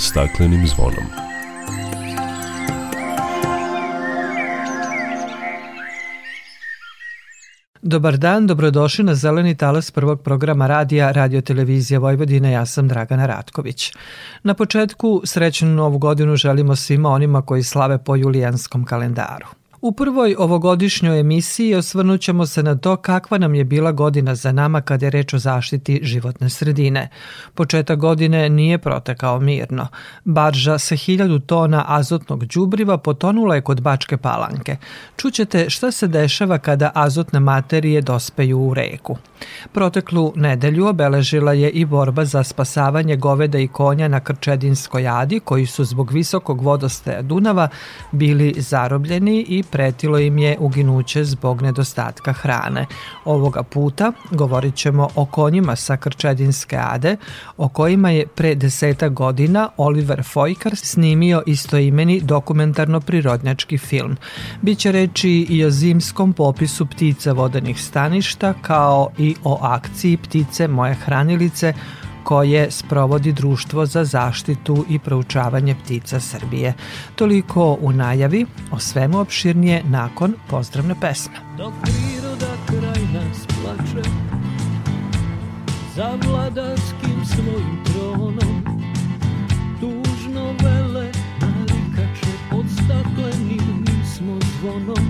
staklenim zvonom. Dobar dan, dobrodošli na Zeleni talas prvog programa radija Radio Televizija Vojvodine. Ja sam Dragana Ratković. Na početku srećnu novu godinu želimo svima onima koji slave po julijanskom kalendaru. U prvoj ovogodišnjoj emisiji osvrnut ćemo se na to kakva nam je bila godina za nama kada je reč o zaštiti životne sredine. Početak godine nije protekao mirno. Barža sa hiljadu tona azotnog đubriva potonula je kod Bačke palanke. Čućete šta se dešava kada azotne materije dospeju u reku. Proteklu nedelju obeležila je i borba za spasavanje goveda i konja na Krčedinskoj adi koji su zbog visokog vodostaja Dunava bili zarobljeni i pretilo im je uginuće zbog nedostatka hrane. Ovoga puta govorit ćemo o konjima sa Krčedinske ade, o kojima je pre deseta godina Oliver Fojkar snimio istoimeni dokumentarno-prirodnjački film. Biće reči i o zimskom popisu ptica vodenih staništa, kao i o akciji Ptice moje hranilice, koje sprovodi Društvo za zaštitu i proučavanje ptica Srbije. Toliko u najavi, o svemu opširnije nakon pozdravne pesme. Dok priroda kraj nas plače, za vladarskim svojim tronom, tužno vele narikače pod staklenim nismo zvonom.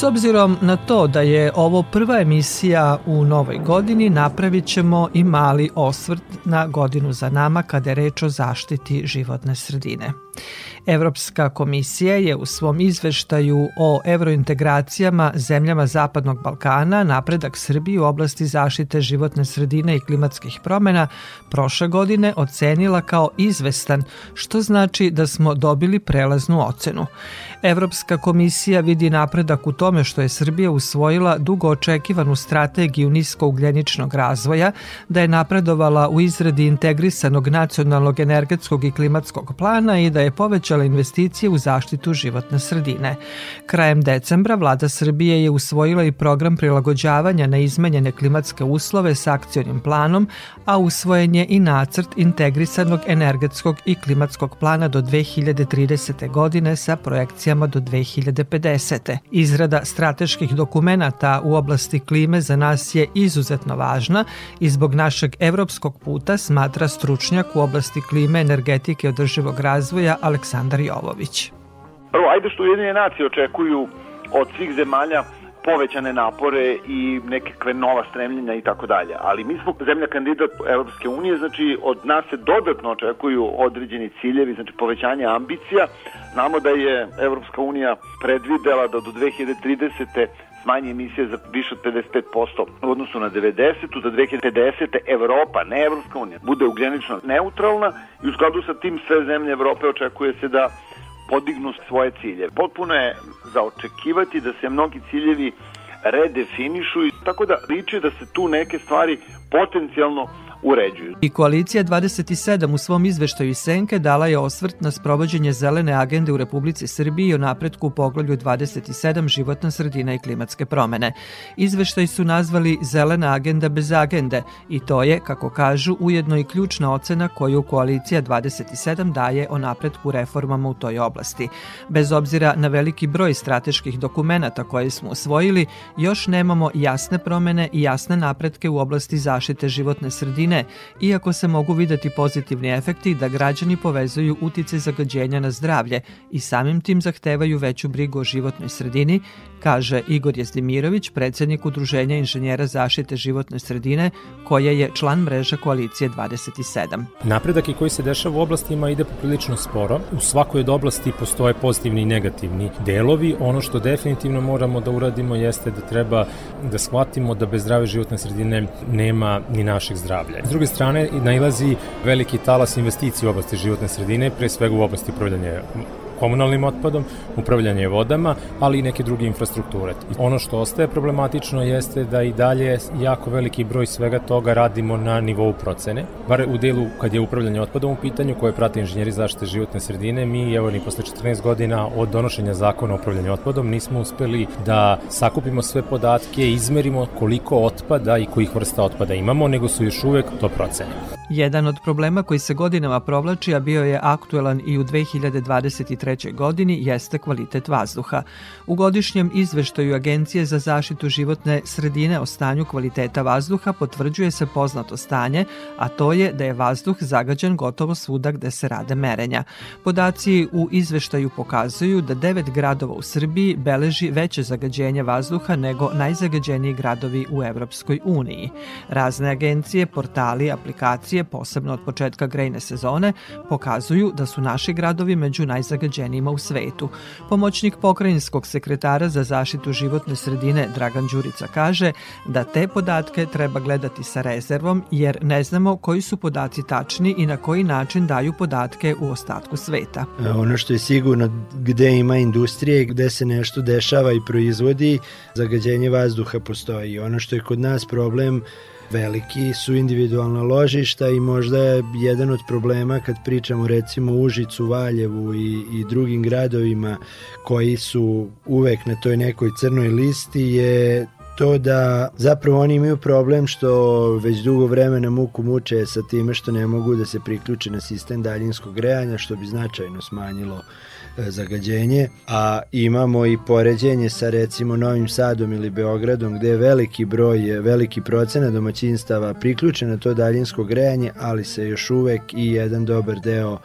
S obzirom na to da je ovo prva emisija u novoj godini, napravit ćemo i mali osvrt na godinu za nama kada je reč o zaštiti životne sredine. Evropska komisija je u svom izveštaju o evrointegracijama zemljama Zapadnog Balkana napredak Srbije u oblasti zaštite životne sredine i klimatskih promena prošle godine ocenila kao izvestan, što znači da smo dobili prelaznu ocenu. Evropska komisija vidi napredak u tome što je Srbija usvojila dugo očekivanu strategiju niskougljeničnog razvoja, da je napredovala u izradi integrisanog nacionalnog energetskog i klimatskog plana i da je povećala investicije u zaštitu životne sredine. Krajem decembra vlada Srbije je usvojila i program prilagođavanja na izmenjene klimatske uslove s akcionim planom, a usvojen je i nacrt integrisanog energetskog i klimatskog plana do 2030. godine sa projekcijama do 2050. Izrada strateških dokumenta u oblasti klime za nas je izuzetno važna i zbog našeg evropskog puta smatra stručnjak u oblasti klime, energetike i održivog razvoja Aleksandar Jovović. Prvo, ajde što Ujedinjene nacije očekuju od svih zemalja povećane napore i nekakve nova stremljenja i tako dalje. Ali mi smo zemlja kandidat Evropske unije, znači od nas se dodatno očekuju određeni ciljevi, znači povećanje ambicija. Znamo da je Evropska unija predvidela da do 2030 smanji emisije za više od 55% u odnosu na 90. Za 2050. Evropa, ne Evropska unija, bude ugljenično neutralna i u skladu sa tim sve zemlje Evrope očekuje se da podignu svoje cilje. Potpuno je za očekivati da se mnogi ciljevi redefinišu i tako da liči da se tu neke stvari potencijalno uređuju. I koalicija 27 u svom izveštaju Senke dala je osvrt na sprovođenje zelene agende u Republici Srbiji i o napretku u poglavlju 27 životna sredina i klimatske promene. Izveštaj su nazvali Zelena agenda bez agende i to je, kako kažu, ujedno i ključna ocena koju koalicija 27 daje o napretku reformama u toj oblasti. Bez obzira na veliki broj strateških dokumenata koje smo osvojili, još nemamo jasne promene i jasne napretke u oblasti zaštite životne sredine ne, iako se mogu videti pozitivni efekti da građani povezuju utice zagađenja na zdravlje i samim tim zahtevaju veću brigu o životnoj sredini, kaže Igor Jezdimirović, predsednik Udruženja inženjera zaštite životne sredine, koja je član mreža koalicije 27. Napredak i koji se dešava u oblastima ide poprilično sporo. U svakoj od oblasti postoje pozitivni i negativni delovi. Ono što definitivno moramo da uradimo jeste da treba da shvatimo da bez zdrave životne sredine nema ni našeg zdravlja. S druge strane, nailazi veliki talas investicije u oblasti životne sredine, pre svega u oblasti upravljanja komunalnim otpadom, upravljanje vodama, ali i neke druge infrastrukture. Ono što ostaje problematično jeste da i dalje jako veliki broj svega toga radimo na nivou procene. Bar u delu kad je upravljanje otpadom u pitanju koje prate inženjeri zaštite životne sredine, mi evo ni posle 14 godina od donošenja zakona o upravljanju otpadom nismo uspeli da sakupimo sve podatke, izmerimo koliko otpada i kojih vrsta otpada imamo, nego su još uvek to procene. Jedan od problema koji se godinama provlači, a bio je aktuelan i u 2023. godini, jeste kvalitet vazduha. U godišnjem izveštaju Agencije za zaštitu životne sredine o stanju kvaliteta vazduha potvrđuje se poznato stanje, a to je da je vazduh zagađen gotovo svuda gde se rade merenja. Podaci u izveštaju pokazuju da devet gradova u Srbiji beleži veće zagađenje vazduha nego najzagađeniji gradovi u Evropskoj uniji. Razne agencije, portali, aplikacije studije, posebno od početka grejne sezone, pokazuju da su naši gradovi među najzagađenijima u svetu. Pomoćnik pokrajinskog sekretara za zaštitu životne sredine Dragan Đurica kaže da te podatke treba gledati sa rezervom jer ne znamo koji su podaci tačni i na koji način daju podatke u ostatku sveta. Ono što je sigurno gde ima industrije, gde se nešto dešava i proizvodi, zagađenje vazduha postoji. Ono što je kod nas problem veliki su individualna ložišta i možda je jedan od problema kad pričamo recimo Užicu, Valjevu i, i drugim gradovima koji su uvek na toj nekoj crnoj listi je to da zapravo oni imaju problem što već dugo vremena muku muče sa time što ne mogu da se priključe na sistem daljinskog grejanja što bi značajno smanjilo zagađenje, a imamo i poređenje sa recimo Novim Sadom ili Beogradom gde je veliki broj, veliki procena domaćinstava priključen na to daljinsko grejanje, ali se još uvek i jedan dobar deo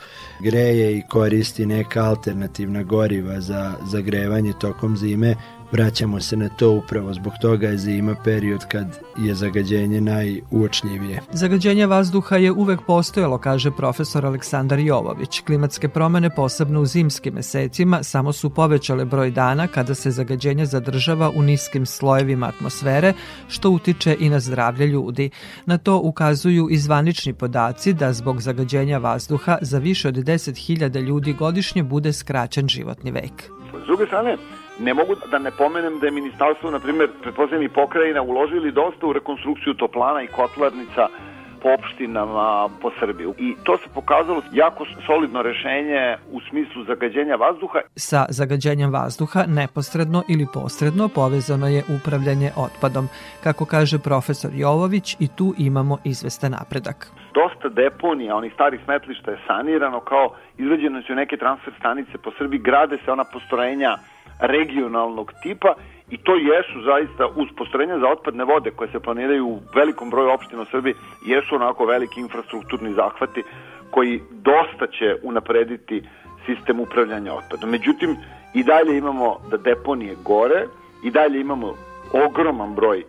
greje i koristi neka alternativna goriva za zagrevanje tokom zime, vraćamo se na to upravo zbog toga je zima period kad je zagađenje najuočljivije. Zagađenje vazduha je uvek postojalo, kaže profesor Aleksandar Jovović. Klimatske promene, posebno u zimskim mesecima, samo su povećale broj dana kada se zagađenje zadržava u niskim slojevima atmosfere, što utiče i na zdravlje ljudi. Na to ukazuju i zvanični podaci da zbog zagađenja vazduha za više od 10.000 ljudi godišnje bude skraćen životni vek. S druge strane, Ne mogu da ne pomenem da je ministarstvo, na primjer, pretpostavljam i pokrajina, uložili dosta u rekonstrukciju toplana i kotlarnica po opštinama po Srbiji. I to se pokazalo jako solidno rešenje u smislu zagađenja vazduha. Sa zagađenjem vazduha neposredno ili posredno povezano je upravljanje otpadom. Kako kaže profesor Jovović, i tu imamo izvestan napredak. Dosta deponija, onih starih smetlišta je sanirano, kao izrađene su neke transfer stanice po Srbiji, grade se ona postrojenja regionalnog tipa i to jesu zaista uz postrojenja za otpadne vode koje se planiraju u velikom broju opština u Srbiji jesu onako veliki infrastrukturni zahvati koji dosta će unaprediti sistem upravljanja otpadom. Međutim, i dalje imamo da deponije gore, i dalje imamo ogroman broj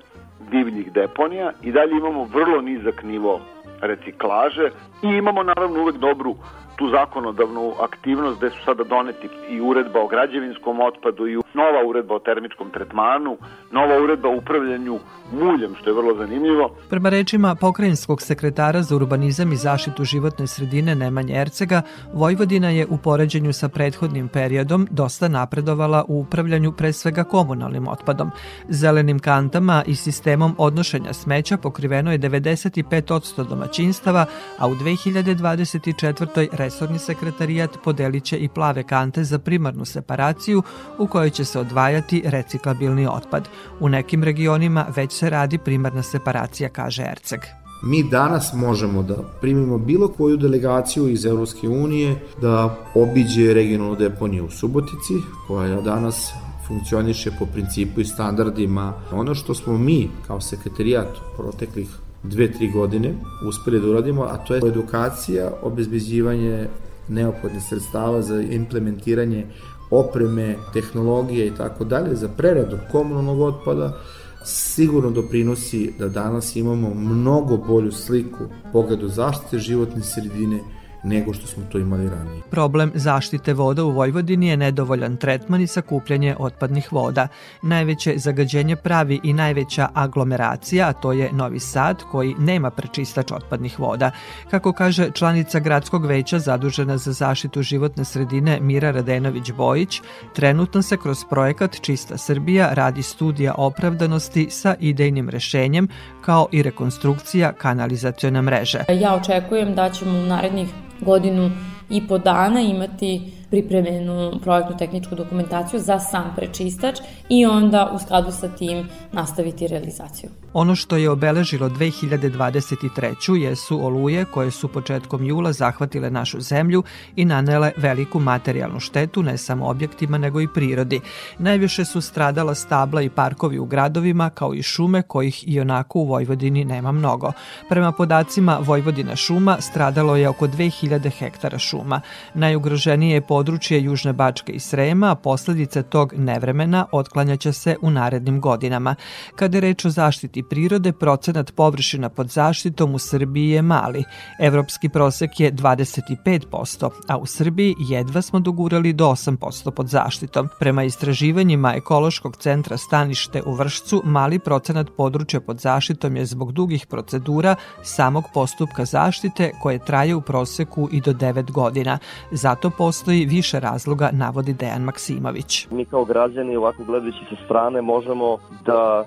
divljih deponija, i dalje imamo vrlo nizak nivo reciklaže i imamo naravno uvek dobru tu zakonodavnu aktivnost gde su sada doneti i uredba o građevinskom otpadu i nova uredba o termičkom tretmanu, nova uredba o upravljanju muljem, što je vrlo zanimljivo. Prema rečima pokrajinskog sekretara za urbanizam i zaštitu životne sredine Nemanje Ercega, Vojvodina je u poređenju sa prethodnim periodom dosta napredovala u upravljanju pre svega komunalnim otpadom. Zelenim kantama i sistemom odnošenja smeća pokriveno je 95% domaćinstava, a u 2024. resorni sekretarijat podeliće i plave kante za primarnu separaciju u kojoj će se odvajati reciklabilni otpad. U nekim regionima već se radi primarna separacija, kaže Erceg. Mi danas možemo da primimo bilo koju delegaciju iz Evropske unije da obiđe regionalnu deponiju u Subotici, koja danas funkcioniše po principu i standardima. Ono što smo mi kao sekretarijat proteklih dve, tri godine uspeli da uradimo, a to je edukacija, obezbeđivanje neophodnih sredstava za implementiranje opreme, tehnologije i tako dalje za preradu komunalnog otpada, sigurno doprinosi da danas imamo mnogo bolju sliku pogledu zaštite životne sredine nego što smo to imali ranije. Problem zaštite voda u Vojvodini je nedovoljan tretman i sakupljanje otpadnih voda. Najveće zagađenje pravi i najveća aglomeracija, a to je Novi Sad, koji nema prečistač otpadnih voda. Kako kaže članica gradskog veća zadužena za zaštitu životne sredine Mira Radenović-Bojić, trenutno se kroz projekat Čista Srbija radi studija opravdanosti sa idejnim rešenjem kao i rekonstrukcija kanalizacione mreže. Ja očekujem da ćemo u narednih godinu i po dana imati pripremljenu projektnu tehničku dokumentaciju za sam prečistač i onda u skladu sa tim nastaviti realizaciju. Ono što je obeležilo 2023. jesu oluje koje su početkom jula zahvatile našu zemlju i nanele veliku materijalnu štetu ne samo objektima nego i prirodi. Najviše su stradala stabla i parkovi u gradovima kao i šume kojih i onako u Vojvodini nema mnogo. Prema podacima Vojvodina šuma stradalo je oko 2000 hektara šuma. Najugroženije je područje Južne Bačke i Srema, a posledice tog nevremena otklanjaće se u narednim godinama. Kada je reč o zaštiti prirode, procenat površina pod zaštitom u Srbiji je mali. Evropski prosek je 25%, a u Srbiji jedva smo dogurali do 8% pod zaštitom. Prema istraživanjima Ekološkog centra Stanište u Vršcu, mali procenat područja pod zaštitom je zbog dugih procedura samog postupka zaštite koje traje u proseku i do 9 godina. Zato postoji više razloga, navodi Dejan Maksimović. Mi kao građani, ovako gledajući sa strane, možemo da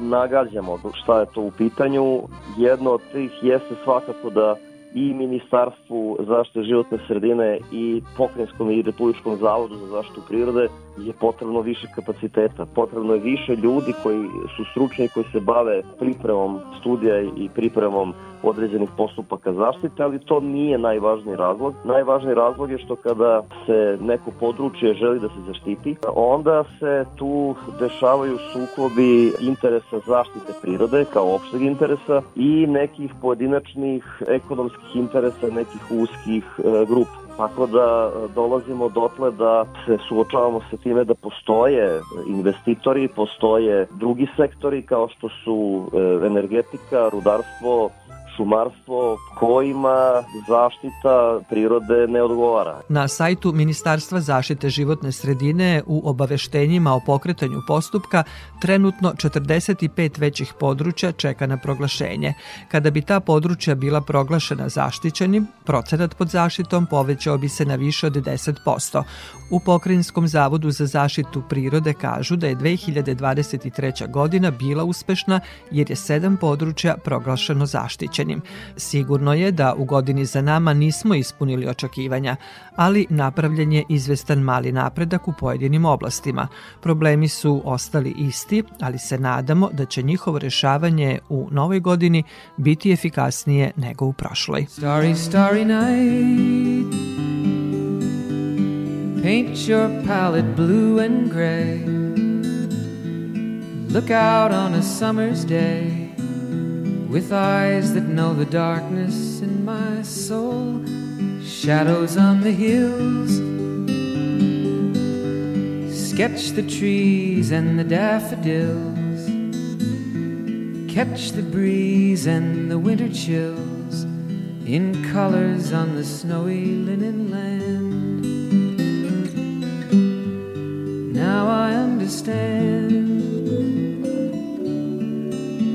nagađamo šta je to u pitanju. Jedno od tih jeste svakako da i Ministarstvu zaštite životne sredine i Pokrajinskom i Republičkom zavodu za zaštitu prirode je potrebno više kapaciteta. Potrebno je više ljudi koji su stručni koji se bave pripremom studija i pripremom određenih postupaka zaštite, ali to nije najvažniji razlog. Najvažniji razlog je što kada se neko područje želi da se zaštiti, onda se tu dešavaju sukobi interesa zaštite prirode kao opšteg interesa i nekih pojedinačnih ekonomskih interesa nekih uskih e, grupa. Tako da e, dolazimo dotle da se suočavamo sa time da postoje investitori, postoje drugi sektori kao što su e, energetika, rudarstvo, šumarstvo kojima zaštita prirode ne odgovara. Na sajtu Ministarstva zaštite životne sredine u obaveštenjima o pokretanju postupka trenutno 45 većih područja čeka na proglašenje. Kada bi ta područja bila proglašena zaštićenim, procenat pod zaštitom povećao bi se na više od 10%. U Pokrinjskom zavodu za zaštitu prirode kažu da je 2023. godina bila uspešna jer je sedam područja proglašeno zaštićenim značajnim. Sigurno je da u godini za nama nismo ispunili očekivanja, ali napravljen je izvestan mali napredak u pojedinim oblastima. Problemi su ostali isti, ali se nadamo da će njihovo rešavanje u novoj godini biti efikasnije nego u prošloj. Starry, starry night Paint your palette blue and gray Look out on a summer's day with eyes that know the darkness in my soul, shadows on the hills. Sketch the trees and the daffodils, catch the breeze and the winter chills in colors on the snowy linen land. Now I understand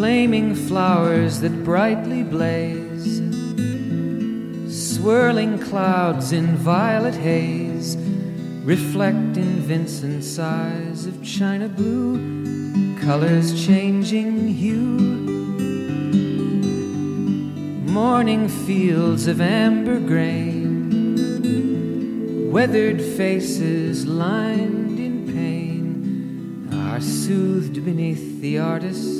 flaming flowers that brightly blaze, swirling clouds in violet haze, reflect in Vincent's eyes of china blue, colors changing hue. Morning fields of amber grain, weathered faces lined in pain, are soothed beneath the artist's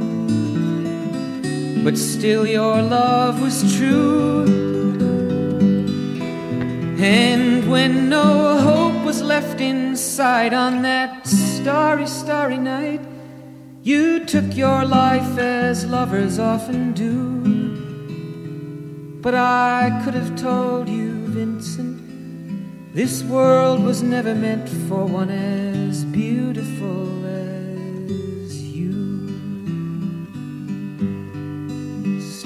but still your love was true. And when no hope was left inside on that starry, starry night, you took your life as lovers often do. But I could have told you, Vincent, this world was never meant for one as beautiful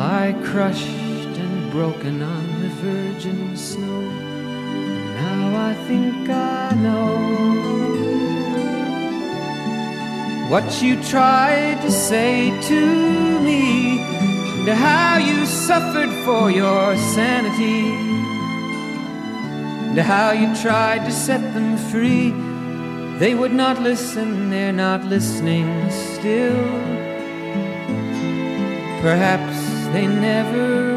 lie crushed and broken on the virgin snow. now I think I know what you tried to say to me, and how you suffered for your sanity, and how you tried to set them free. They would not listen, they're not listening still. Perhaps they never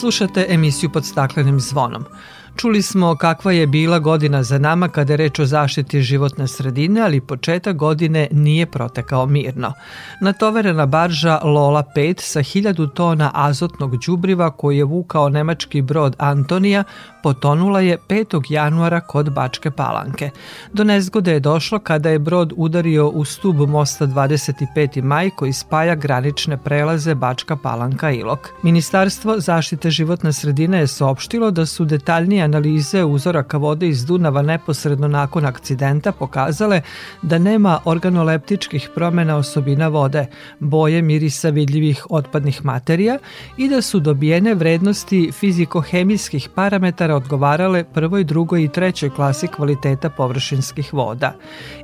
Slušate emisiju pod staklenim zvonom. Čuli smo kakva je bila godina za nama kada je reč o zaštiti životne sredine, ali početak godine nije protekao mirno. Natoverena barža Lola 5 sa 1000 tona azotnog đubriva koji je vukao nemački brod Antonija potonula je 5. januara kod Bačke Palanke. Do nezgode je došlo kada je brod udario u stub mosta 25. maj koji spaja granične prelaze Bačka Palanka Ilok. Ministarstvo zaštite životne sredine je saopštilo da su detaljnije analize uzoraka vode iz Dunava neposredno nakon akcidenta pokazale da nema organoleptičkih promena osobina vode, boje, mirisa vidljivih otpadnih materija i da su dobijene vrednosti fizikohemijskih parametara odgovarale prvoj, drugoj i trećoj klasi kvaliteta površinskih voda.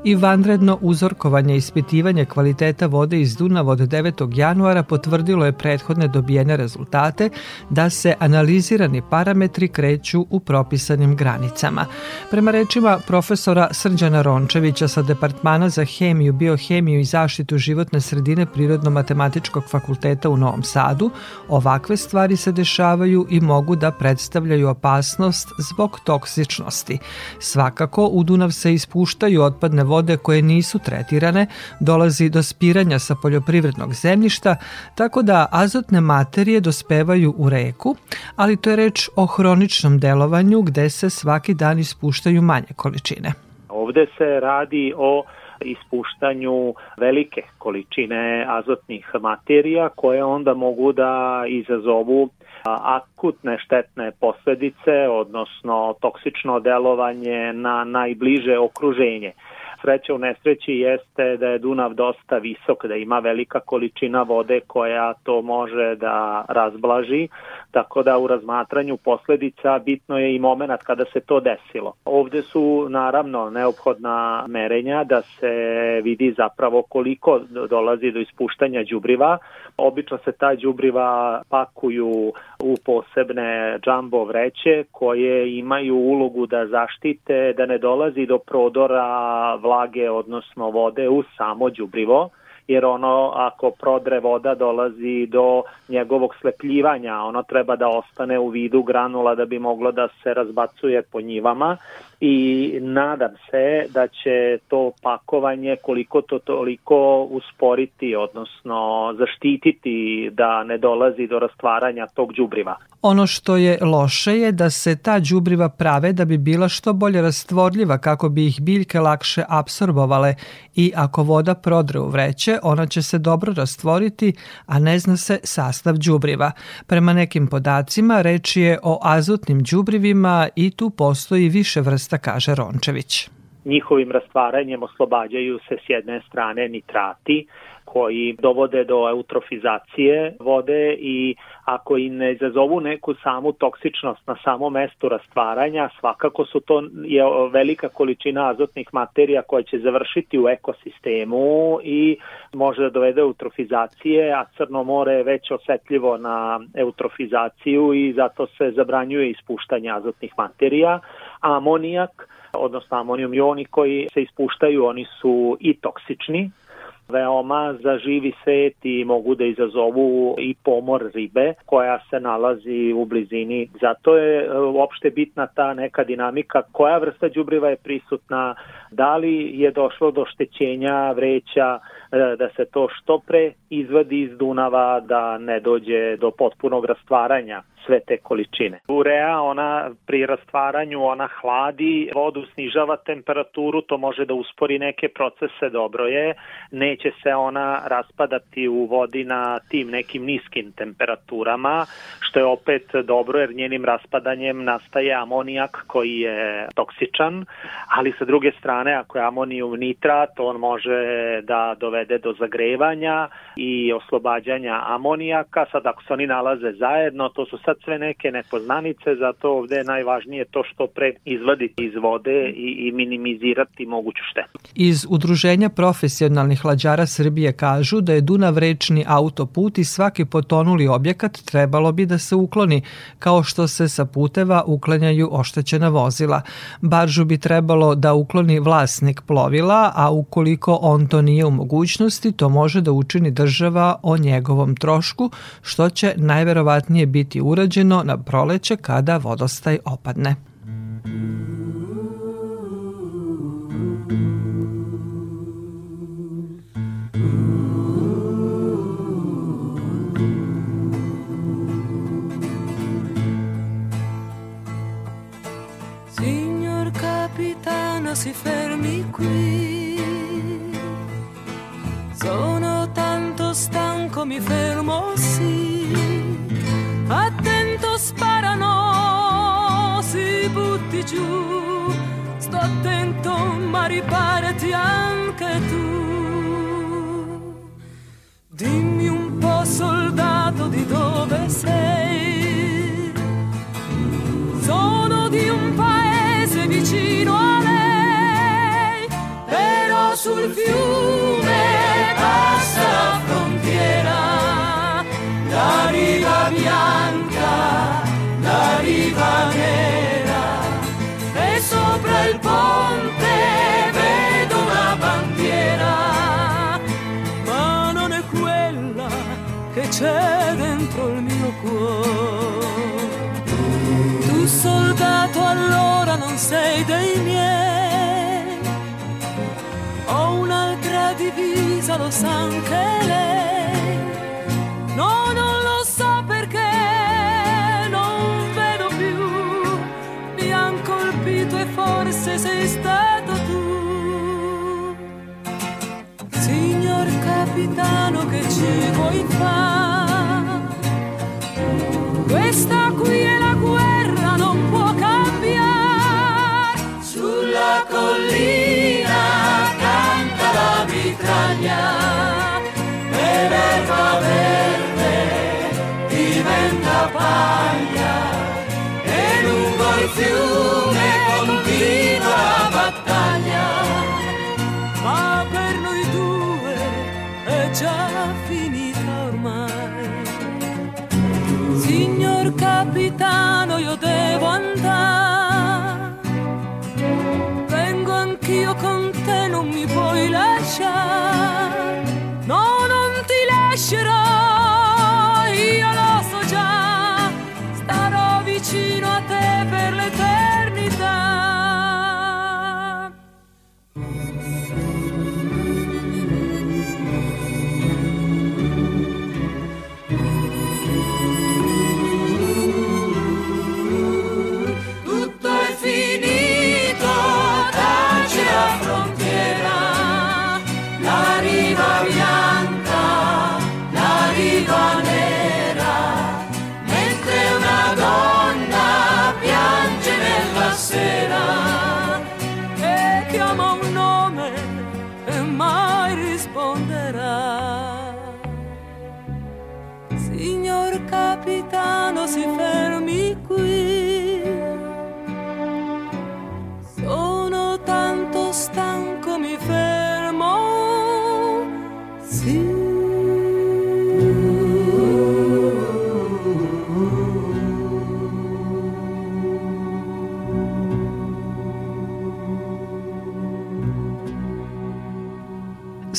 I vanredno uzorkovanje ispitivanje kvaliteta vode iz Dunava od 9. januara potvrdilo je prethodne dobijene rezultate da se analizirani parametri kreću u propisanim granicama. Prema rečima profesora Srđana Rončevića sa Departmana za hemiju, biohemiju i zaštitu životne sredine Prirodno-matematičkog fakulteta u Novom Sadu, ovakve stvari se dešavaju i mogu da predstavljaju opasnost zbog toksičnosti. Svakako, u Dunav se ispuštaju otpadne vode koje nisu tretirane, dolazi do spiranja sa poljoprivrednog zemljišta, tako da azotne materije dospevaju u reku, ali to je reč o hroničnom delovanju gde se svaki dan ispuštaju manje količine. Ovde se radi o ispuštanju velike količine azotnih materija koje onda mogu da izazovu akutne štetne posledice, odnosno toksično delovanje na najbliže okruženje sreća u nesreći jeste da je Dunav dosta visok, da ima velika količina vode koja to može da razblaži, tako da u razmatranju posledica bitno je i moment kada se to desilo. Ovde su naravno neophodna merenja da se vidi zapravo koliko dolazi do ispuštanja đubriva. Obično se ta đubriva pakuju u posebne džambo vreće koje imaju ulogu da zaštite da ne dolazi do prodora vlage, odnosno vode u samo đubrivo jer ono ako prodre voda dolazi do njegovog slepljivanja, ono treba da ostane u vidu granula da bi moglo da se razbacuje po njivama. I nadam se da će to pakovanje koliko to toliko usporiti, odnosno zaštititi da ne dolazi do rastvaranja tog đubriva. Ono što je loše je da se ta đubriva prave da bi bila što bolje rastvorljiva kako bi ih biljke lakše apsorbovale. I ako voda prodre u vreće, ona će se dobro rastvoriti, a ne zna se sastav đubriva. Prema nekim podacima reč je o azotnim đubrivima i tu postoji više vrsta, kaže Rončević. Njihovim rastvaranjem oslobađaju se s jedne strane nitrati, koji dovode do eutrofizacije vode i ako i ne izazovu neku samu toksičnost na samo mestu rastvaranja, svakako su to je velika količina azotnih materija koja će završiti u ekosistemu i može da dovede eutrofizacije, a Crno more je već osetljivo na eutrofizaciju i zato se zabranjuje ispuštanje azotnih materija. Amonijak, odnosno amonijum ioni koji se ispuštaju, oni su i toksični, veoma za živi svet i mogu da izazovu i pomor ribe koja se nalazi u blizini. Zato je e, uopšte bitna ta neka dinamika koja vrsta đubriva je prisutna, da li je došlo do štećenja vreća, e, da se to što pre izvadi iz Dunava, da ne dođe do potpunog rastvaranja sve te količine. Urea, ona pri rastvaranju, ona hladi vodu, snižava temperaturu, to može da uspori neke procese, dobro je, neće se ona raspadati u vodi na tim nekim niskim temperaturama, što je opet dobro jer njenim raspadanjem nastaje amonijak koji je toksičan, ali sa druge strane ako je amonijum nitrat, on može da dovede do zagrevanja i oslobađanja amonijaka, sad ako se oni nalaze zajedno, to su sad sad sve neke nepoznanice, zato ovde je najvažnije to što pre izvaditi iz vode i, i minimizirati moguću štetu. Iz Udruženja profesionalnih lađara Srbije kažu da je Dunav rečni autoput i svaki potonuli objekat trebalo bi da se ukloni, kao što se sa puteva uklanjaju oštećena vozila. Baržu bi trebalo da ukloni vlasnik plovila, a ukoliko on to nije u mogućnosti, to može da učini država o njegovom trošku, što će najverovatnije biti urađeno urađeno na proleće kada vodostaj opadne. Signor capitano si fermi qui Sono tanto stanco mi fermo sì attento sparano, si butti giù. Sto attento, ma riparati anche tu. Dimmi un po', soldato, di dove sei. Sono di un paese vicino a lei, però sul fiume passa la frontiera, la riva bianca, la riva nera, e sopra il ponte vedo una bandiera, ma non è quella che c'è dentro il mio cuore. Tu soldato allora non sei dei miei, ho un'altra divisa, lo sa anche lei. Capitano, che ci vuoi fare?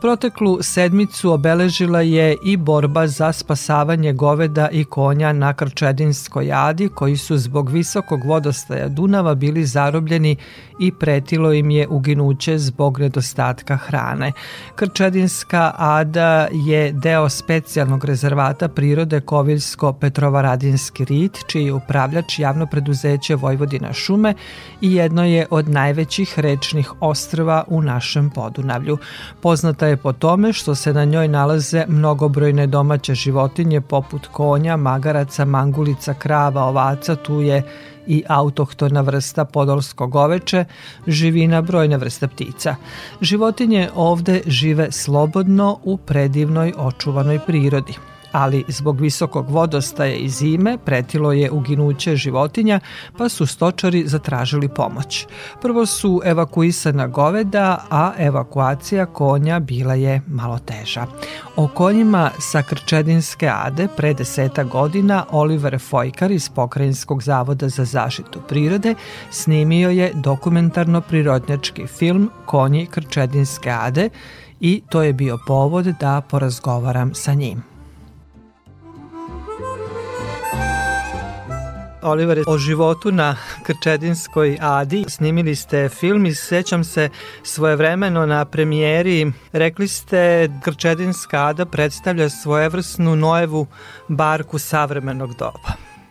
Proteklu sedmicu obeležila je i borba za spasavanje goveda i konja na Krčedinskoj adi koji su zbog visokog vodostaja Dunava bili zarobljeni i pretilo im je uginuće zbog nedostatka hrane. Krčedinska ada je deo specijalnog rezervata prirode Koviljsko-Petrovaradinski rit, čiji je upravljač javno preduzeće Vojvodina šume i jedno je od najvećih rečnih ostrva u našem Podunavlju. Poznata je po tome što se na njoj nalaze mnogobrojne domaće životinje poput konja, magaraca, mangulica, krava, ovaca, tu je i autohtona vrsta podolskog oveče, živina brojne vrste ptica. Životinje ovde žive slobodno u predivnoj očuvanoj prirodi ali zbog visokog vodostaja i zime pretilo je uginuće životinja, pa su stočari zatražili pomoć. Prvo su evakuisana goveda, a evakuacija konja bila je malo teža. O konjima sa Krčedinske ade pre deseta godina Oliver Fojkar iz Pokrajinskog zavoda za zaštitu prirode snimio je dokumentarno-prirodnjački film Konji Krčedinske ade i to je bio povod da porazgovaram sa njim. Oliver, o životu na Krčedinskoj Adi. Snimili ste film i sećam se svojevremeno na premijeri. Rekli ste Krčedinska Ada predstavlja svojevrsnu Noevu barku savremenog doba.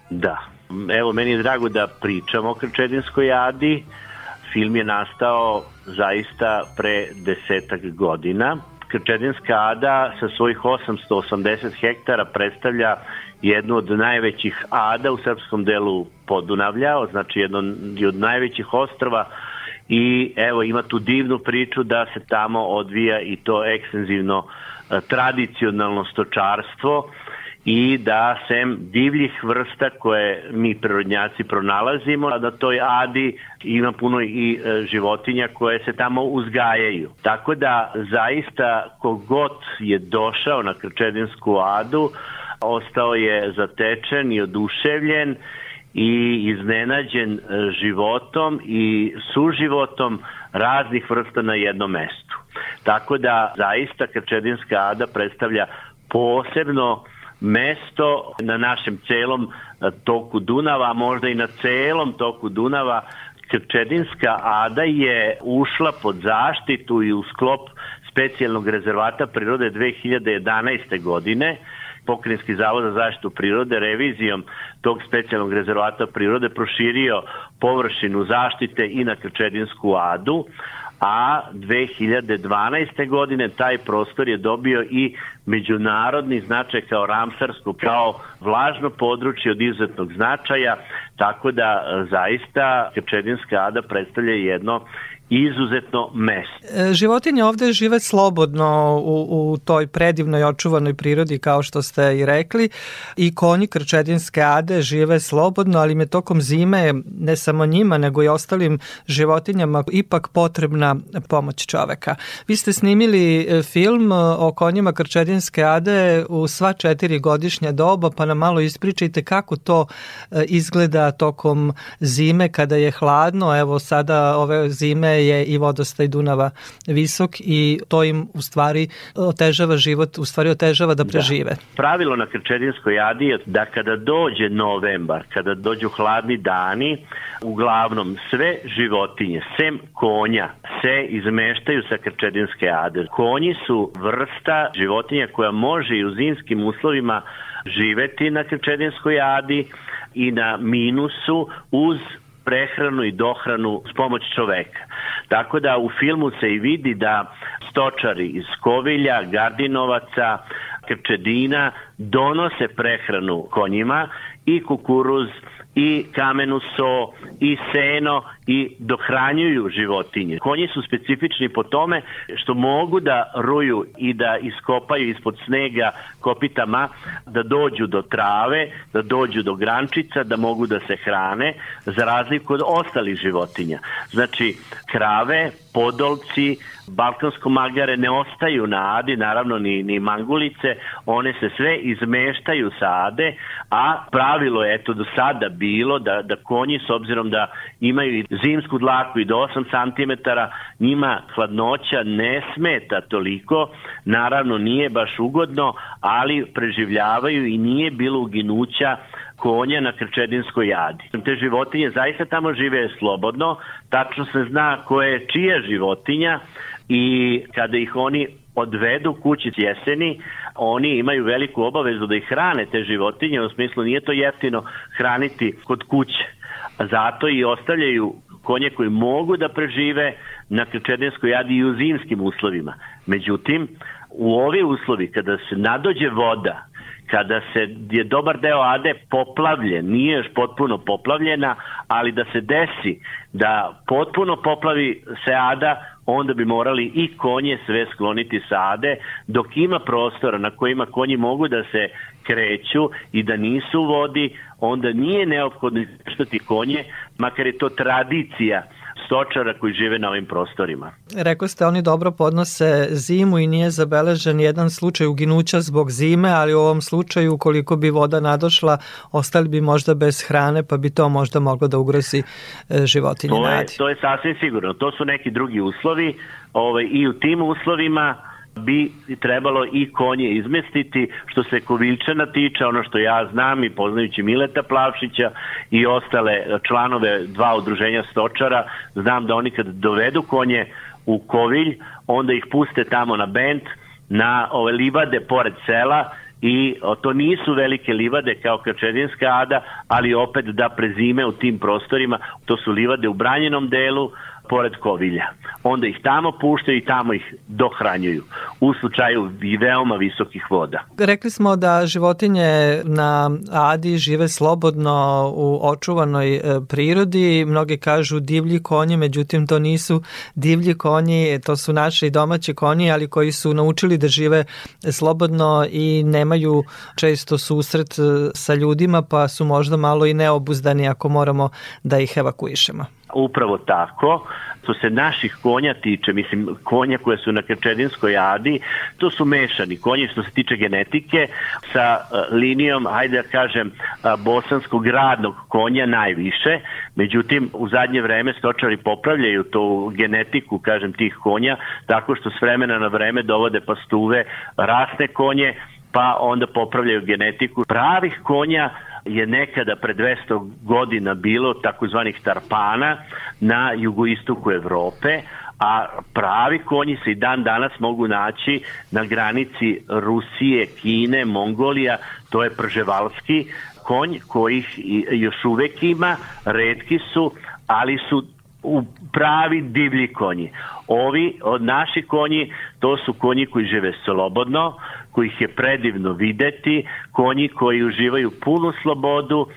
Da. Evo, meni je drago da pričamo o Krčedinskoj Adi. Film je nastao zaista pre desetak godina Krčedinska ada sa svojih 880 hektara predstavlja jednu od najvećih ada u srpskom delu Podunavlja, znači jedno od najvećih ostrava i evo ima tu divnu priču da se tamo odvija i to ekstenzivno e, tradicionalno stočarstvo i da sem divljih vrsta koje mi prirodnjaci pronalazimo, a da toj adi ima puno i e, životinja koje se tamo uzgajaju. Tako da zaista kogod je došao na Krčedinsku adu, ostao je zatečen i oduševljen i iznenađen e, životom i suživotom raznih vrsta na jednom mestu. Tako da zaista Krčedinska ada predstavlja posebno mesto na našem celom e, toku Dunava, možda i na celom toku Dunava Krčedinska ada je ušla pod zaštitu i u sklop specijalnog rezervata prirode 2011. godine Pokrinjski zavod za zaštitu prirode revizijom tog specijalnog rezervata prirode proširio površinu zaštite i na Krčedinsku adu, a 2012. godine taj prostor je dobio i međunarodni značaj kao Ramsarsko, kao vlažno područje od izuzetnog značaja, tako da zaista Krčedinska ada predstavlja jedno izuzetno mesto. E, životinje ovde žive slobodno u, u toj predivnoj očuvanoj prirodi kao što ste i rekli i konji krčedinske ade žive slobodno, ali me tokom zime ne samo njima nego i ostalim životinjama ipak potrebna pomoć čoveka. Vi ste snimili e, film o konjima krčedinske ade u sva četiri godišnja doba pa nam malo ispričajte kako to e, izgleda tokom zime kada je hladno, evo sada ove zime je i vodostaj Dunava visok i to im u stvari otežava život, u stvari otežava da prežive. Da. Pravilo na Krčedinskoj jadi je da kada dođe novembar, kada dođu hladni dani, uglavnom sve životinje, sem konja, se izmeštaju sa Krčedinske ade. Konji su vrsta životinja koja može i u zimskim uslovima živeti na Krčedinskoj adi i na minusu uz prehranu i dohranu s pomoć čoveka. Tako da u filmu se i vidi da stočari iz Kovilja, Gardinovaca, Krčedina donose prehranu konjima i kukuruz i kamenu so i seno i dohranjuju životinje. Konji su specifični po tome što mogu da ruju i da iskopaju ispod snega kopitama, da dođu do trave, da dođu do grančica, da mogu da se hrane, za razliku od ostalih životinja. Znači, krave, podolci, balkansko magare ne ostaju na adi, naravno ni, ni mangulice, one se sve izmeštaju sa ade, a pravilo je eto do sada bilo da, da konji s obzirom da imaju zimsku dlaku i do 8 cm, njima hladnoća ne smeta toliko, naravno nije baš ugodno, ali preživljavaju i nije bilo uginuća konja na Krčedinskoj jadi. Te životinje zaista tamo žive slobodno, tačno se zna ko je čija životinja i kada ih oni odvedu kući jeseni, oni imaju veliku obavezu da ih hrane te životinje, u smislu nije to jeftino hraniti kod kuće. Zato i ostavljaju konje koji mogu da prežive na Krčedinskoj jadi i u zimskim uslovima. Međutim, u ovi uslovi kada se nadođe voda, kada se je dobar deo Ade poplavljen, nije još potpuno poplavljena, ali da se desi da potpuno poplavi se Ada, onda bi morali i konje sve skloniti sa Ade, dok ima prostora na kojima konji mogu da se kreću i da nisu u vodi, onda nije neophodno izveštati konje, makar je to tradicija stočara koji žive na ovim prostorima. Rekao ste, oni dobro podnose zimu i nije zabeležen jedan slučaj uginuća zbog zime, ali u ovom slučaju, ukoliko bi voda nadošla, ostali bi možda bez hrane, pa bi to možda moglo da ugrozi e, životinje to je, nadi. To je sasvim sigurno. To su neki drugi uslovi ovaj, i u tim uslovima bi trebalo i konje izmestiti što se Koviljčana tiče, ono što ja znam i poznajući Mileta Plavšića i ostale članove dva udruženja stočara, znam da oni kad dovedu konje u Kovilj, onda ih puste tamo na bent, na ove livade pored sela i to nisu velike livade kao Krčedinska ada, ali opet da prezime u tim prostorima, to su livade u branjenom delu pored kovilja. Onda ih tamo puštaju i tamo ih dohranjuju u slučaju i veoma visokih voda. Rekli smo da životinje na Adi žive slobodno u očuvanoj e, prirodi. Mnogi kažu divlji konji, međutim to nisu divlji konji, to su naši domaći konji, ali koji su naučili da žive slobodno i nemaju često susret e, sa ljudima, pa su možda malo i neobuzdani ako moramo da ih evakuišemo. Upravo tako. Što se naših konja tiče, mislim, konja koje su na Krčedinskoj adi, to su mešani konji što se tiče genetike sa uh, linijom, hajde da kažem, uh, bosanskog radnog konja najviše. Međutim, u zadnje vreme stočari popravljaju tu genetiku, kažem, tih konja, tako što s vremena na vreme dovode pastuve rasne konje, pa onda popravljaju genetiku pravih konja je nekada pre 200 godina bilo takozvanih tarpana na jugoistoku Evrope, a pravi konji se i dan danas mogu naći na granici Rusije, Kine, Mongolija, to je prževalski konj kojih još uvek ima, redki su, ali su u pravi divlji konji. Ovi od naši konji, to su konji koji žive slobodno, kojih je predivno videti, konji koji uživaju punu slobodu,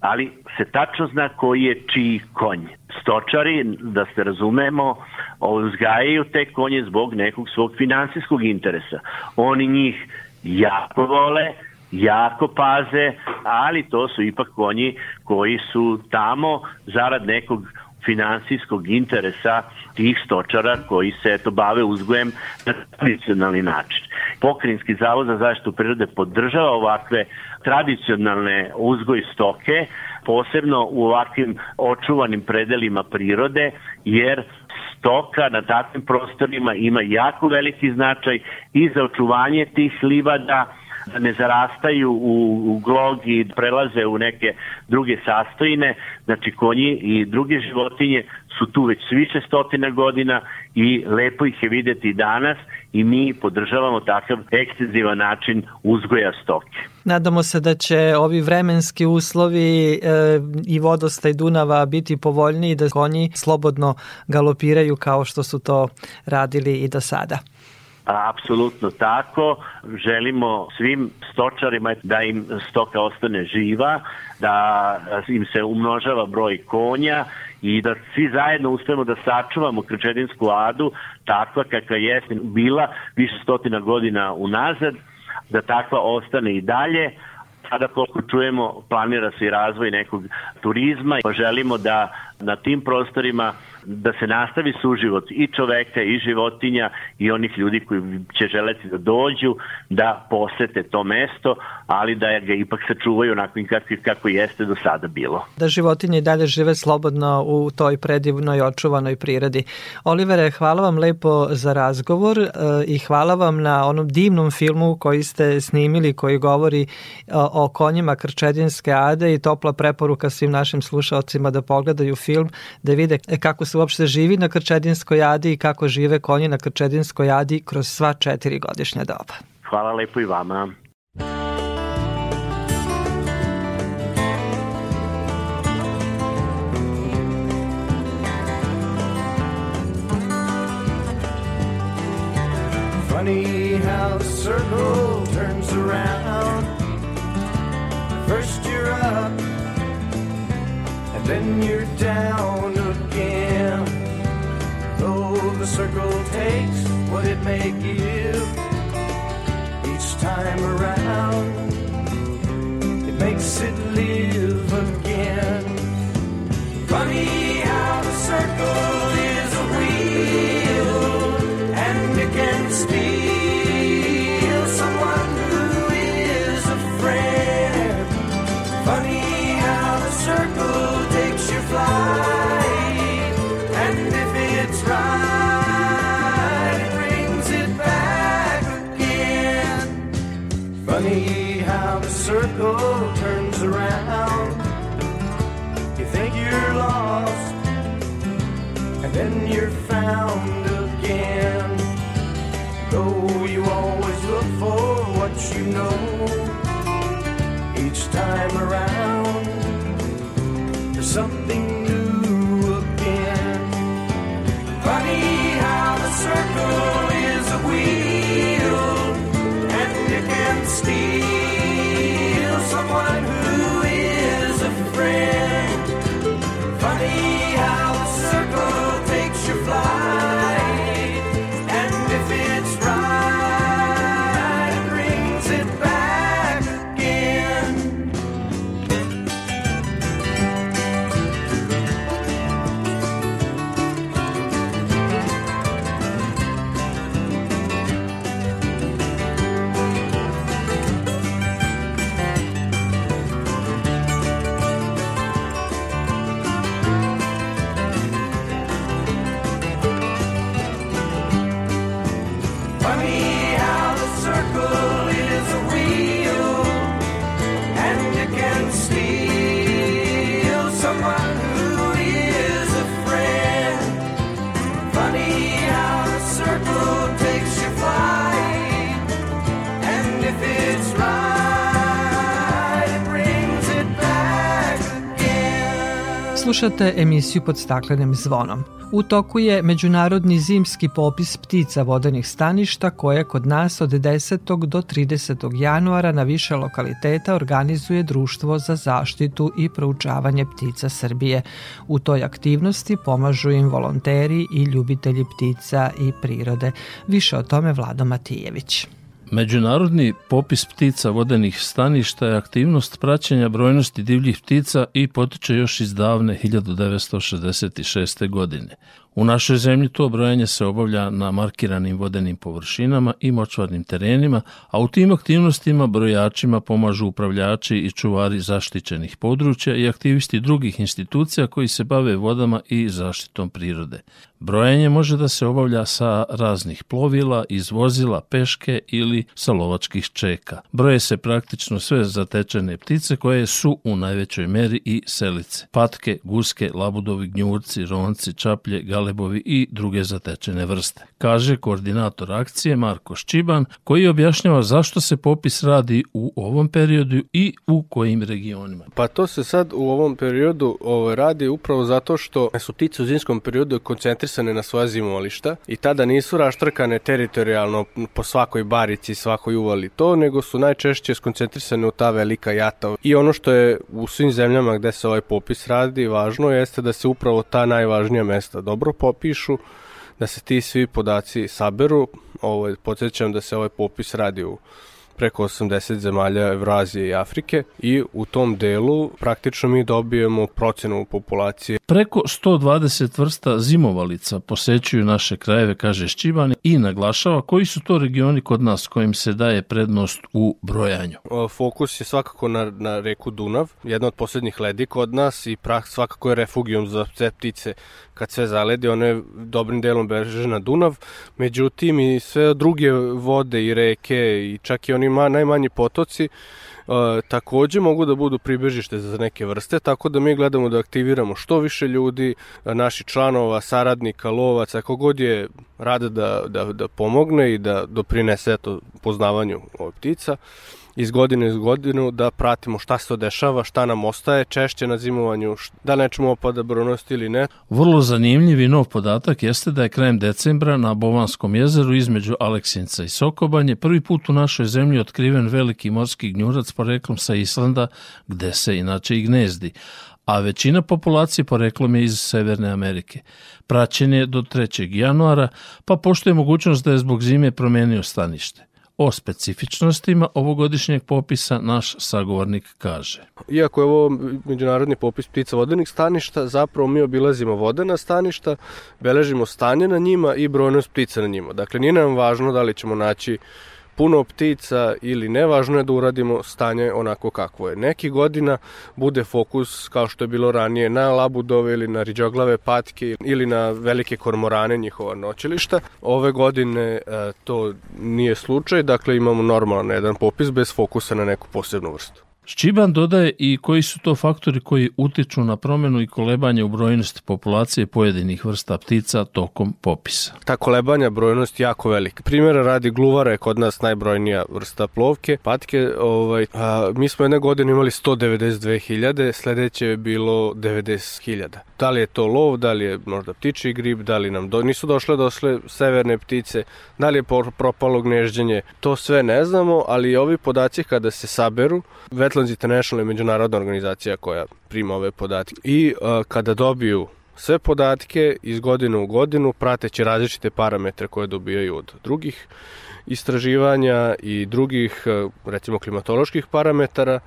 ali se tačno zna koji je čiji konj. Stočari, da se razumemo, uzgajaju te konje zbog nekog svog finansijskog interesa. Oni njih jako vole, jako paze, ali to su ipak konji koji su tamo zarad nekog finansijskog interesa tih stočara koji se eto bave uzgojem na tradicionalni način. Pokrinjski zavod za zaštitu prirode podržava ovakve tradicionalne uzgoj stoke, posebno u ovakvim očuvanim predelima prirode, jer stoka na takvim prostorima ima jako veliki značaj i za očuvanje tih livada, da ne zarastaju u, u glog i prelaze u neke druge sastojine. Znači konji i druge životinje su tu već više stotina godina i lepo ih je videti danas i mi podržavamo takav ekstenzivan način uzgoja stoke. Nadamo se da će ovi vremenski uslovi e, i vodostaj Dunava biti povoljniji da konji slobodno galopiraju kao što su to radili i do sada. Apsolutno tako. Želimo svim stočarima da im stoka ostane živa, da im se umnožava broj konja i da svi zajedno uspemo da sačuvamo Krčedinsku adu takva kakva je bila više stotina godina unazad, da takva ostane i dalje, Sada koliko čujemo planira se i razvoj nekog turizma pa želimo da na tim prostorima da se nastavi suživot i čoveka i životinja i onih ljudi koji će želeti da dođu, da posete to mesto, ali da ga ipak sačuvaju onako kako, jeste do sada bilo. Da životinje i dalje žive slobodno u toj predivnoj očuvanoj prirodi. Olivere, hvala vam lepo za razgovor e, i hvala vam na onom divnom filmu koji ste snimili koji govori o konjima Krčedinske ade i topla preporuka svim našim slušalcima da pogledaju film, da vide kako se uopšte živi na Krčedinskoj adi i kako žive konji na Krčedinskoj adi kroz sva četiri godišnja doba. Hvala lepo i vama. Funny how the circle turns around First you're up And then you're down the circle takes what it may give. Each time around, it makes it live then you're found again. Though you always look for what you know, each time around, there's something Slušate emisiju pod staklenim zvonom. U toku je međunarodni zimski popis ptica vodenih staništa koje kod nas od 10. do 30. januara na više lokaliteta organizuje Društvo za zaštitu i proučavanje ptica Srbije. U toj aktivnosti pomažu im volonteri i ljubitelji ptica i prirode. Više o tome Vlado Matijević. Međunarodni popis ptica vodenih staništa je aktivnost praćenja brojnosti divljih ptica i potiče još iz davne 1966. godine. U našoj zemlji to brojanje se obavlja na markiranim vodenim površinama i močvarnim terenima, a u tim aktivnostima brojačima pomažu upravljači i čuvari zaštićenih područja i aktivisti drugih institucija koji se bave vodama i zaštitom prirode. Brojanje može da se obavlja sa raznih plovila, iz vozila, peške ili sa lovačkih čeka. Broje se praktično sve zatečene ptice koje su u najvećoj meri i selice. Patke, guske, labudovi, gnjurci, ronci, čaplje, galebovi i druge zatečene vrste. Kaže koordinator akcije Marko Ščiban koji objašnjava zašto se popis radi u ovom periodu i u kojim regionima. Pa to se sad u ovom periodu ovo, radi upravo zato što su ptice u zimskom periodu koncentrisane na svoja zimovališta i tada nisu raštrkane teritorijalno po svakoj barici, svakoj uvali to, nego su najčešće skoncentrisane u ta velika jata. I ono što je u svim zemljama gde se ovaj popis radi važno jeste da se upravo ta najvažnija mesta dobro popišu, da se ti svi podaci saberu. Ovo, podsjećam da se ovaj popis radi u preko 80 zemalja Evrazije i Afrike i u tom delu praktično mi dobijemo procenu populacije. Preko 120 vrsta zimovalica posećuju naše krajeve, kaže Šćiban i naglašava koji su to regioni kod nas kojim se daje prednost u brojanju. Fokus je svakako na, na reku Dunav, jedna od poslednjih ledi kod nas i prah svakako je refugijum za ptice kad sve zaledi, one dobrim delom beže na Dunav, međutim i sve druge vode i reke i čak i oni ma, najmanji potoci uh, takođe mogu da budu pribežište za neke vrste, tako da mi gledamo da aktiviramo što više ljudi, naši članova, saradnika, lovaca, kogod je rade da, da, da pomogne i da doprinese to poznavanju ptica iz godine iz godinu da pratimo šta se to dešava, šta nam ostaje češće na zimovanju, da nečemu opada brojnost ili ne. Vrlo zanimljiv i nov podatak jeste da je krajem decembra na Bovanskom jezeru između Aleksinca i Sokobanje prvi put u našoj zemlji otkriven veliki morski gnjurac poreklom sa Islanda, gde se inače i gnezdi a većina populacije poreklom je iz Severne Amerike. Praćen je do 3. januara, pa pošto je mogućnost da je zbog zime promenio stanište. O specifičnostima ovogodišnjeg popisa naš sagovornik kaže. Iako je ovo međunarodni popis ptica vodenih staništa, zapravo mi obilazimo vodena staništa, beležimo stanje na njima i brojnost ptica na njima. Dakle, nije nam važno da li ćemo naći puno ptica ili nevažno je da uradimo stanje onako kakvo je. Neki godina bude fokus, kao što je bilo ranije, na labudove ili na riđoglave patke ili na velike kormorane, njihova noćilišta. Ove godine e, to nije slučaj, dakle imamo normalan jedan popis bez fokusa na neku posebnu vrstu. Ščiban dodaje i koji su to faktori koji utiču na promenu i kolebanje u brojnosti populacije pojedinih vrsta ptica tokom popisa. Ta kolebanja brojnost jako velika. Primjera radi gluvara je kod nas najbrojnija vrsta plovke. Patke, ovaj, a, mi smo jedne godine imali 192.000, sledeće je bilo 90.000. Da li je to lov, da li je možda ptiči grib, da li nam do, nisu došle dosle severne ptice, da li je propalo gnežđenje, to sve ne znamo, ali ovi podaci kada se saberu, Wetlands International je međunarodna organizacija koja prima ove podatke. I uh, kada dobiju sve podatke iz godine u godinu, prateći različite parametre koje dobijaju od drugih istraživanja i drugih, recimo, klimatoloških parametara,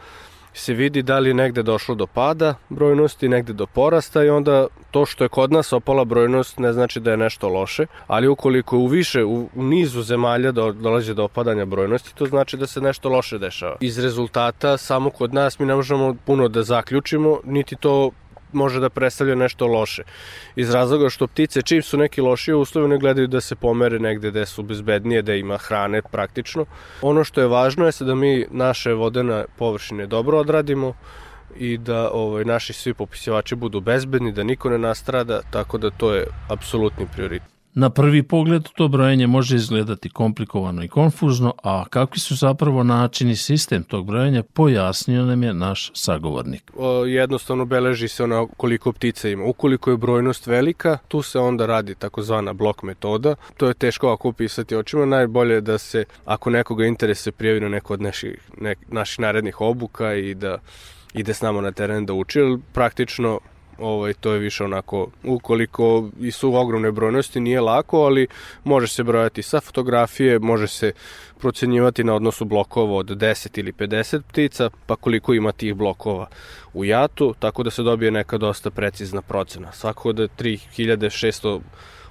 se vidi da li je negde došlo do pada brojnosti, negde do porasta i onda to što je kod nas opala brojnost ne znači da je nešto loše, ali ukoliko u više, u, nizu zemalja do, dolazi do opadanja brojnosti, to znači da se nešto loše dešava. Iz rezultata samo kod nas mi ne možemo puno da zaključimo, niti to može da predstavlja nešto loše. Iz razloga što ptice, čim su neki lošije uslovi, ne gledaju da se pomere negde gde su bezbednije, da ima hrane praktično. Ono što je važno je da mi naše vodene površine dobro odradimo, i da ovaj, naši svi popisivači budu bezbedni, da niko ne nastrada, tako da to je apsolutni prioritet. Na prvi pogled to brojanje može izgledati komplikovano i konfuzno, a kakvi su zapravo načini sistem tog brojanja pojasnio nam je naš sagovornik. Jednostavno beleži se ona koliko ptica ima. Ukoliko je brojnost velika, tu se onda radi takozvana blok metoda. To je teško ako upisati očima. Najbolje je da se, ako nekoga interese, prijavi na neko od naših, nek, naših narednih obuka i da ide s nama na teren da uči, praktično ovaj, to je više onako, ukoliko i su ogromne brojnosti, nije lako, ali može se brojati sa fotografije, može se procenjivati na odnosu blokova od 10 ili 50 ptica, pa koliko ima tih blokova u jatu, tako da se dobije neka dosta precizna procena. Svako da 3600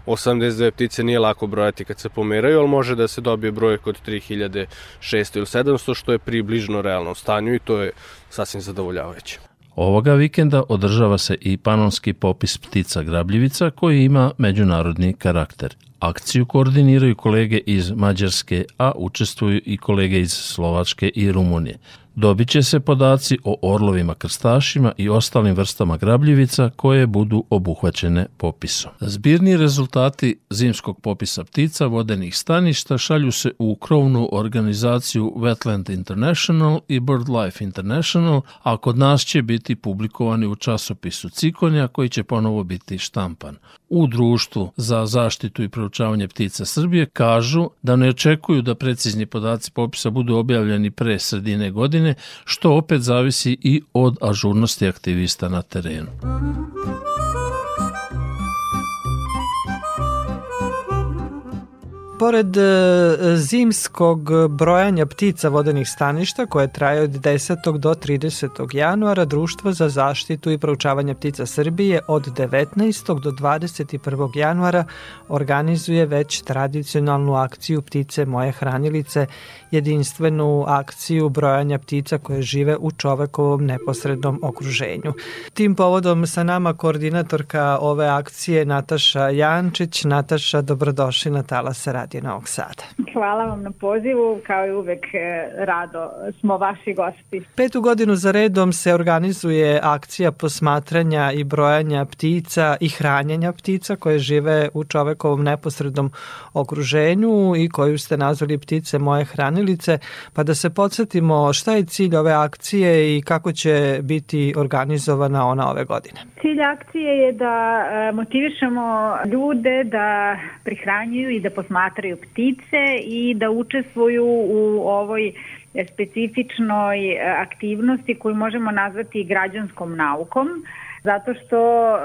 82 ptice nije lako brojati kad se pomeraju, ali može da se dobije broj kod 3600 ili 700, što je približno realnom stanju i to je sasvim zadovoljavajuće. Ovoga vikenda održava se i panonski popis ptica grabljivica koji ima međunarodni karakter. Akciju koordiniraju kolege iz Mađarske, a učestvuju i kolege iz Slovačke i Rumunije. Dobit će se podaci o orlovima krstašima i ostalim vrstama grabljivica koje budu obuhvaćene popisom. Zbirni rezultati zimskog popisa ptica vodenih staništa šalju se u krovnu organizaciju Wetland International i BirdLife International, a kod nas će biti publikovani u časopisu Cikonja koji će ponovo biti štampan. U društvu za zaštitu i proučavanje ptica Srbije kažu da ne očekuju da precizni podaci popisa budu objavljeni pre sredine godine što opet zavisi i od ažurnosti aktivista na terenu. Pored e, zimskog brojanja ptica vodenih staništa koje traje od 10. do 30. januara Društvo za zaštitu i proučavanje ptica Srbije od 19. do 21. januara organizuje već tradicionalnu akciju Ptice moje hranilice, jedinstvenu akciju brojanja ptica koje žive u čovekovom neposrednom okruženju. Tim povodom sa nama koordinatorka ove akcije Nataša Jančić. Nataša, dobrodošli na Talasa Radio Novog Sada. Hvala vam na pozivu, kao i uvek e, rado smo vaši gosti. Petu godinu za redom se organizuje akcija posmatranja i brojanja ptica i hranjenja ptica koje žive u čovekovom neposrednom okruženju i koju ste nazvali ptice moje hranilice, pa da se podsjetimo šta je cilj ove akcije i kako će biti organizovana ona ove godine. Cilj akcije je da e, motivišemo ljude da prihranjuju i da posmatraju ptice i da učestvuju u ovoj specifičnoj e, aktivnosti koju možemo nazvati građanskom naukom zato što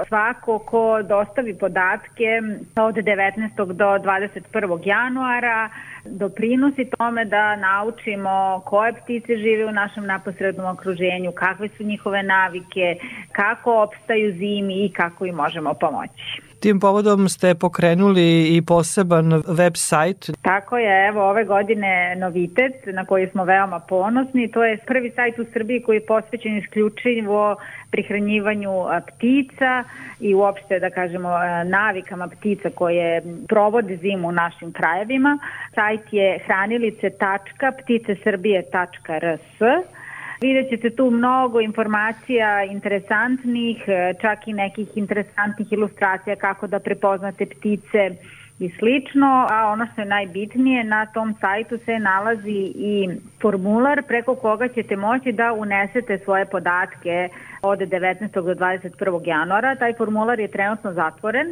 svako ko dostavi podatke od 19. do 21. januara doprinosi tome da naučimo koje ptice žive u našem naposrednom okruženju, kakve su njihove navike, kako opstaju zimi i kako im možemo pomoći. Tim povodom ste pokrenuli i poseban web sajt. Tako je, evo ove godine novitet na koji smo veoma ponosni. To je prvi sajt u Srbiji koji je posvećen isključivo prihranjivanju ptica i uopšte da kažemo navikama ptica koje provode zimu u našim krajevima. Sajt je hranilice.pticesrbije.rs Vidjet ćete tu mnogo informacija interesantnih, e, čak i nekih interesantnih ilustracija kako da prepoznate ptice i slično, a ono što je najbitnije, na tom sajtu se nalazi i formular preko koga ćete moći da unesete svoje podatke od 19. do 21. januara. Taj formular je trenutno zatvoren,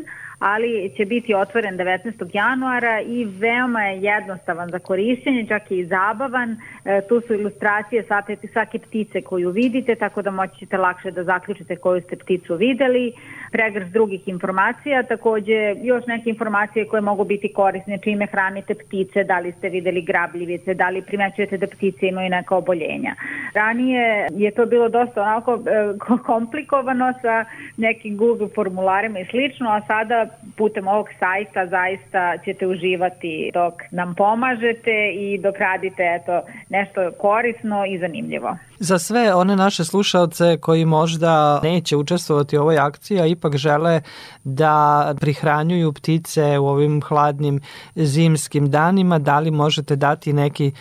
ali će biti otvoren 19. januara i veoma je jednostavan za korišćenje, čak i zabavan. E, tu su ilustracije svake, svake ptice koju vidite, tako da moći ćete lakše da zaključite koju ste pticu videli, pregrš drugih informacija, takođe još neke informacije koje mogu biti korisne, čime hranite ptice, da li ste videli grabljivice, da li primećujete da ptice imaju neka oboljenja. Ranije je to bilo dosta onako e, komplikovano sa nekim Google formularima i slično, a sada putem ovog sajta zaista ćete uživati dok nam pomažete i dok radite eto, nešto korisno i zanimljivo. Za sve one naše slušalce koji možda neće učestvovati u ovoj akciji, a ipak žele da prihranjuju ptice u ovim hladnim zimskim danima, da li možete dati neki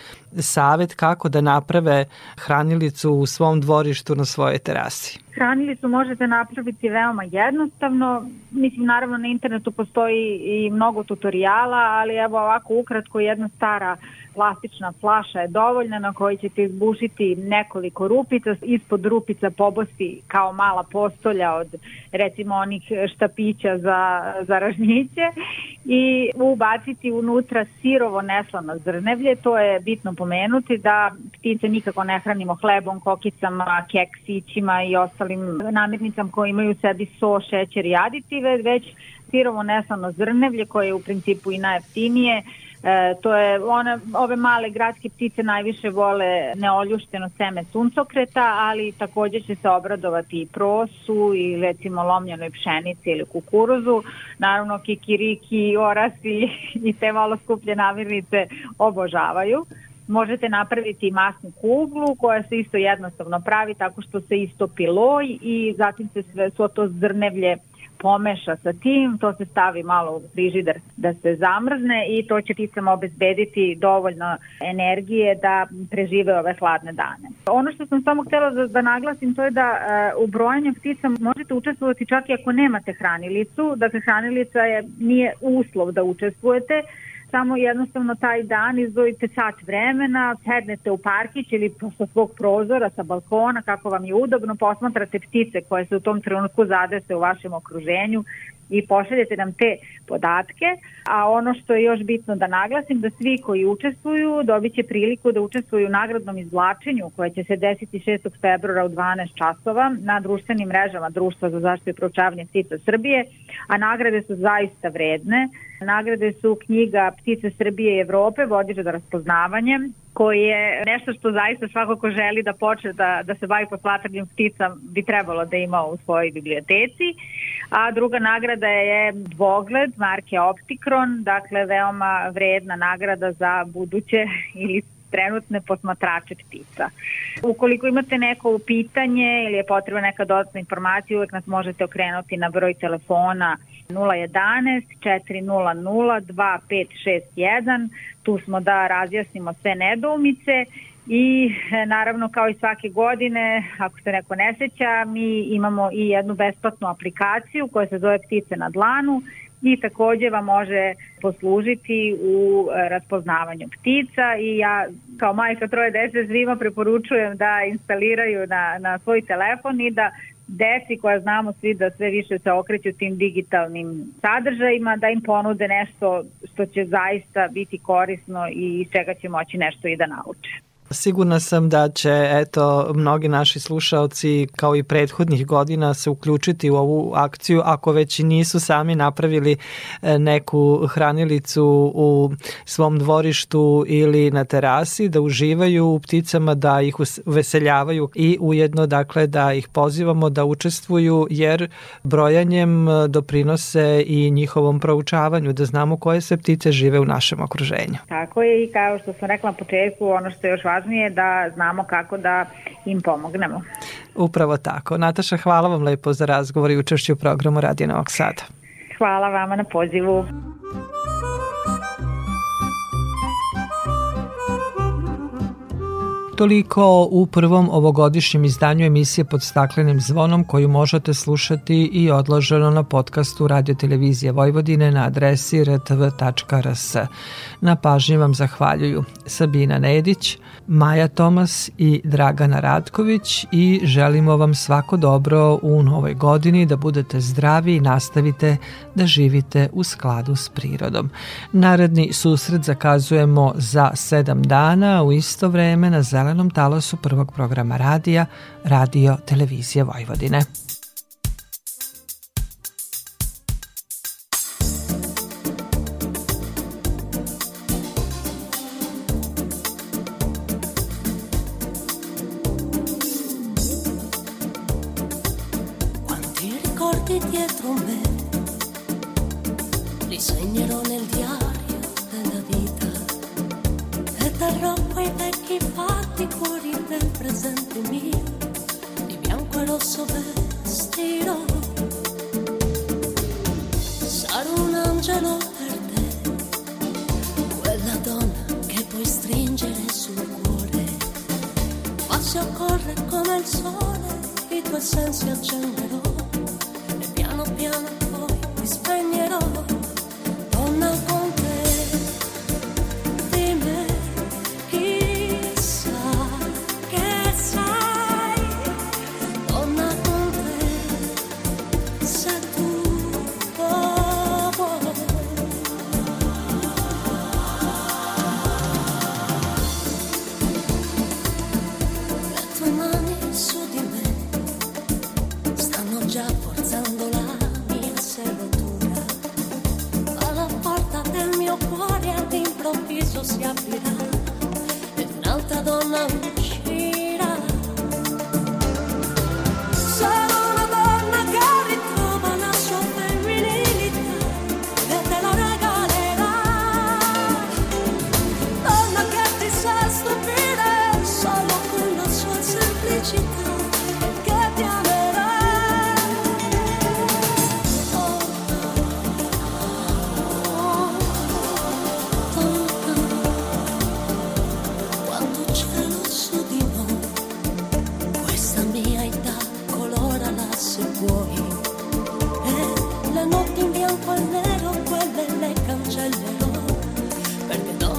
savet kako da naprave hranilicu u svom dvorištu na svojoj terasi? Hranilicu možete napraviti veoma jednostavno. Mislim, naravno na internetu postoji i mnogo tutoriala, ali evo ovako ukratko jedna stara plastična flaša je dovoljna na kojoj ćete izbušiti nekoliko rupica, ispod rupica pobosti kao mala postolja od recimo onih štapića za, za ražnjiće i ubaciti unutra sirovo neslano zrnevlje, to je bitno pomenuti da ptice nikako ne hranimo hlebom, kokicama, keksićima i ostalim namirnicama koje imaju u sebi so, šećer i aditive, već sirovo neslano zrnevlje koje je u principu i najjeftinije, E, to je one, ove male gradske ptice najviše vole neoljušteno seme suncokreta, ali takođe će se obradovati i prosu i recimo lomljenoj pšenici ili kukuruzu. Naravno kikiriki, orasi i te malo skuplje namirnice obožavaju. Možete napraviti masnu kuglu koja se isto jednostavno pravi tako što se istopi loj i zatim se sve svo to zrnevlje pomeša sa tim, to se stavi malo u frižider da se zamrzne i to će pticama obezbediti dovoljno energije da prežive ove hladne dane. Ono što sam samo htela da, da naglasim to je da uh, u brojanju ptica možete učestvovati čak i ako nemate hranilicu, dakle hranilica je, nije uslov da učestvujete, samo jednostavno taj dan izdvojite sat vremena, sednete u parkić ili sa svog prozora, sa balkona, kako vam je udobno, posmatrate ptice koje se u tom trenutku zadese u vašem okruženju i pošaljete nam te podatke, a ono što je još bitno da naglasim da svi koji učestvuju dobit će priliku da učestvuju u nagradnom izvlačenju koje će se desiti 6. februara u 12 časova na društvenim mrežama Društva za zaštitu i proučavanje ptica Srbije, a nagrade su zaista vredne. Nagrade su knjiga Ptice Srbije i Evrope, vodiče za raspoznavanje, koji je nešto što zaista svako ko želi da počne da, da se bavi posmatranjem ptica bi trebalo da ima u svojoj biblioteci. A druga nagrada je dvogled marke Optikron, dakle veoma vredna nagrada za buduće ili trenutne posmatrače ptica. Ukoliko imate neko pitanje ili je potrebna neka dodatna informacija, uvek nas možete okrenuti na broj telefona 011 400 2561. Tu smo da razjasnimo sve nedoumice i naravno kao i svake godine, ako se neko ne seća, mi imamo i jednu besplatnu aplikaciju koja se zove Ptice na dlanu i takođe vam može poslužiti u e, raspoznavanju ptica i ja kao majka troje dece svima preporučujem da instaliraju na, na svoj telefon i da deci koja znamo svi da sve više se okreću tim digitalnim sadržajima, da im ponude nešto što će zaista biti korisno i iz čega će moći nešto i da nauče. Sigurna sam da će eto mnogi naši slušaoci kao i prethodnih godina se uključiti u ovu akciju ako već nisu sami napravili e, neku hranilicu u svom dvorištu ili na terasi da uživaju u pticama da ih uveseljavaju i ujedno dakle da ih pozivamo da učestvuju jer brojanjem e, doprinose i njihovom proučavanju da znamo koje sve ptice žive u našem okruženju. Tako je i kao što sam rekla na početku ono što je još važnije da znamo kako da im pomognemo. Upravo tako. Nataša, hvala vam lepo za razgovor i učešću u programu Radio Novog Sada. Hvala vama na pozivu. Toliko u prvom ovogodišnjem izdanju emisije pod staklenim zvonom koju možete slušati i odloženo na podcastu Radio Televizije Vojvodine na adresi rtv.rs. Na pažnji vam zahvaljuju Sabina Nedić, Maja Tomas i Dragana Radković i želimo vam svako dobro u novoj godini, da budete zdravi i nastavite da živite u skladu s prirodom. Naredni susret zakazujemo za sedam dana u isto vreme na zelenom talasu prvog programa radija Radio Televizije Vojvodine. Quanti ricordi dietro me, li segnerò nel diario interrompo i vecchi fatti cuori del presente mio, di bianco e rosso vestirò. Sarò un angelo per te, quella donna che puoi stringere sul cuore, ma se occorre come il sole i tuoi sensi accenderò.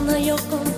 那又后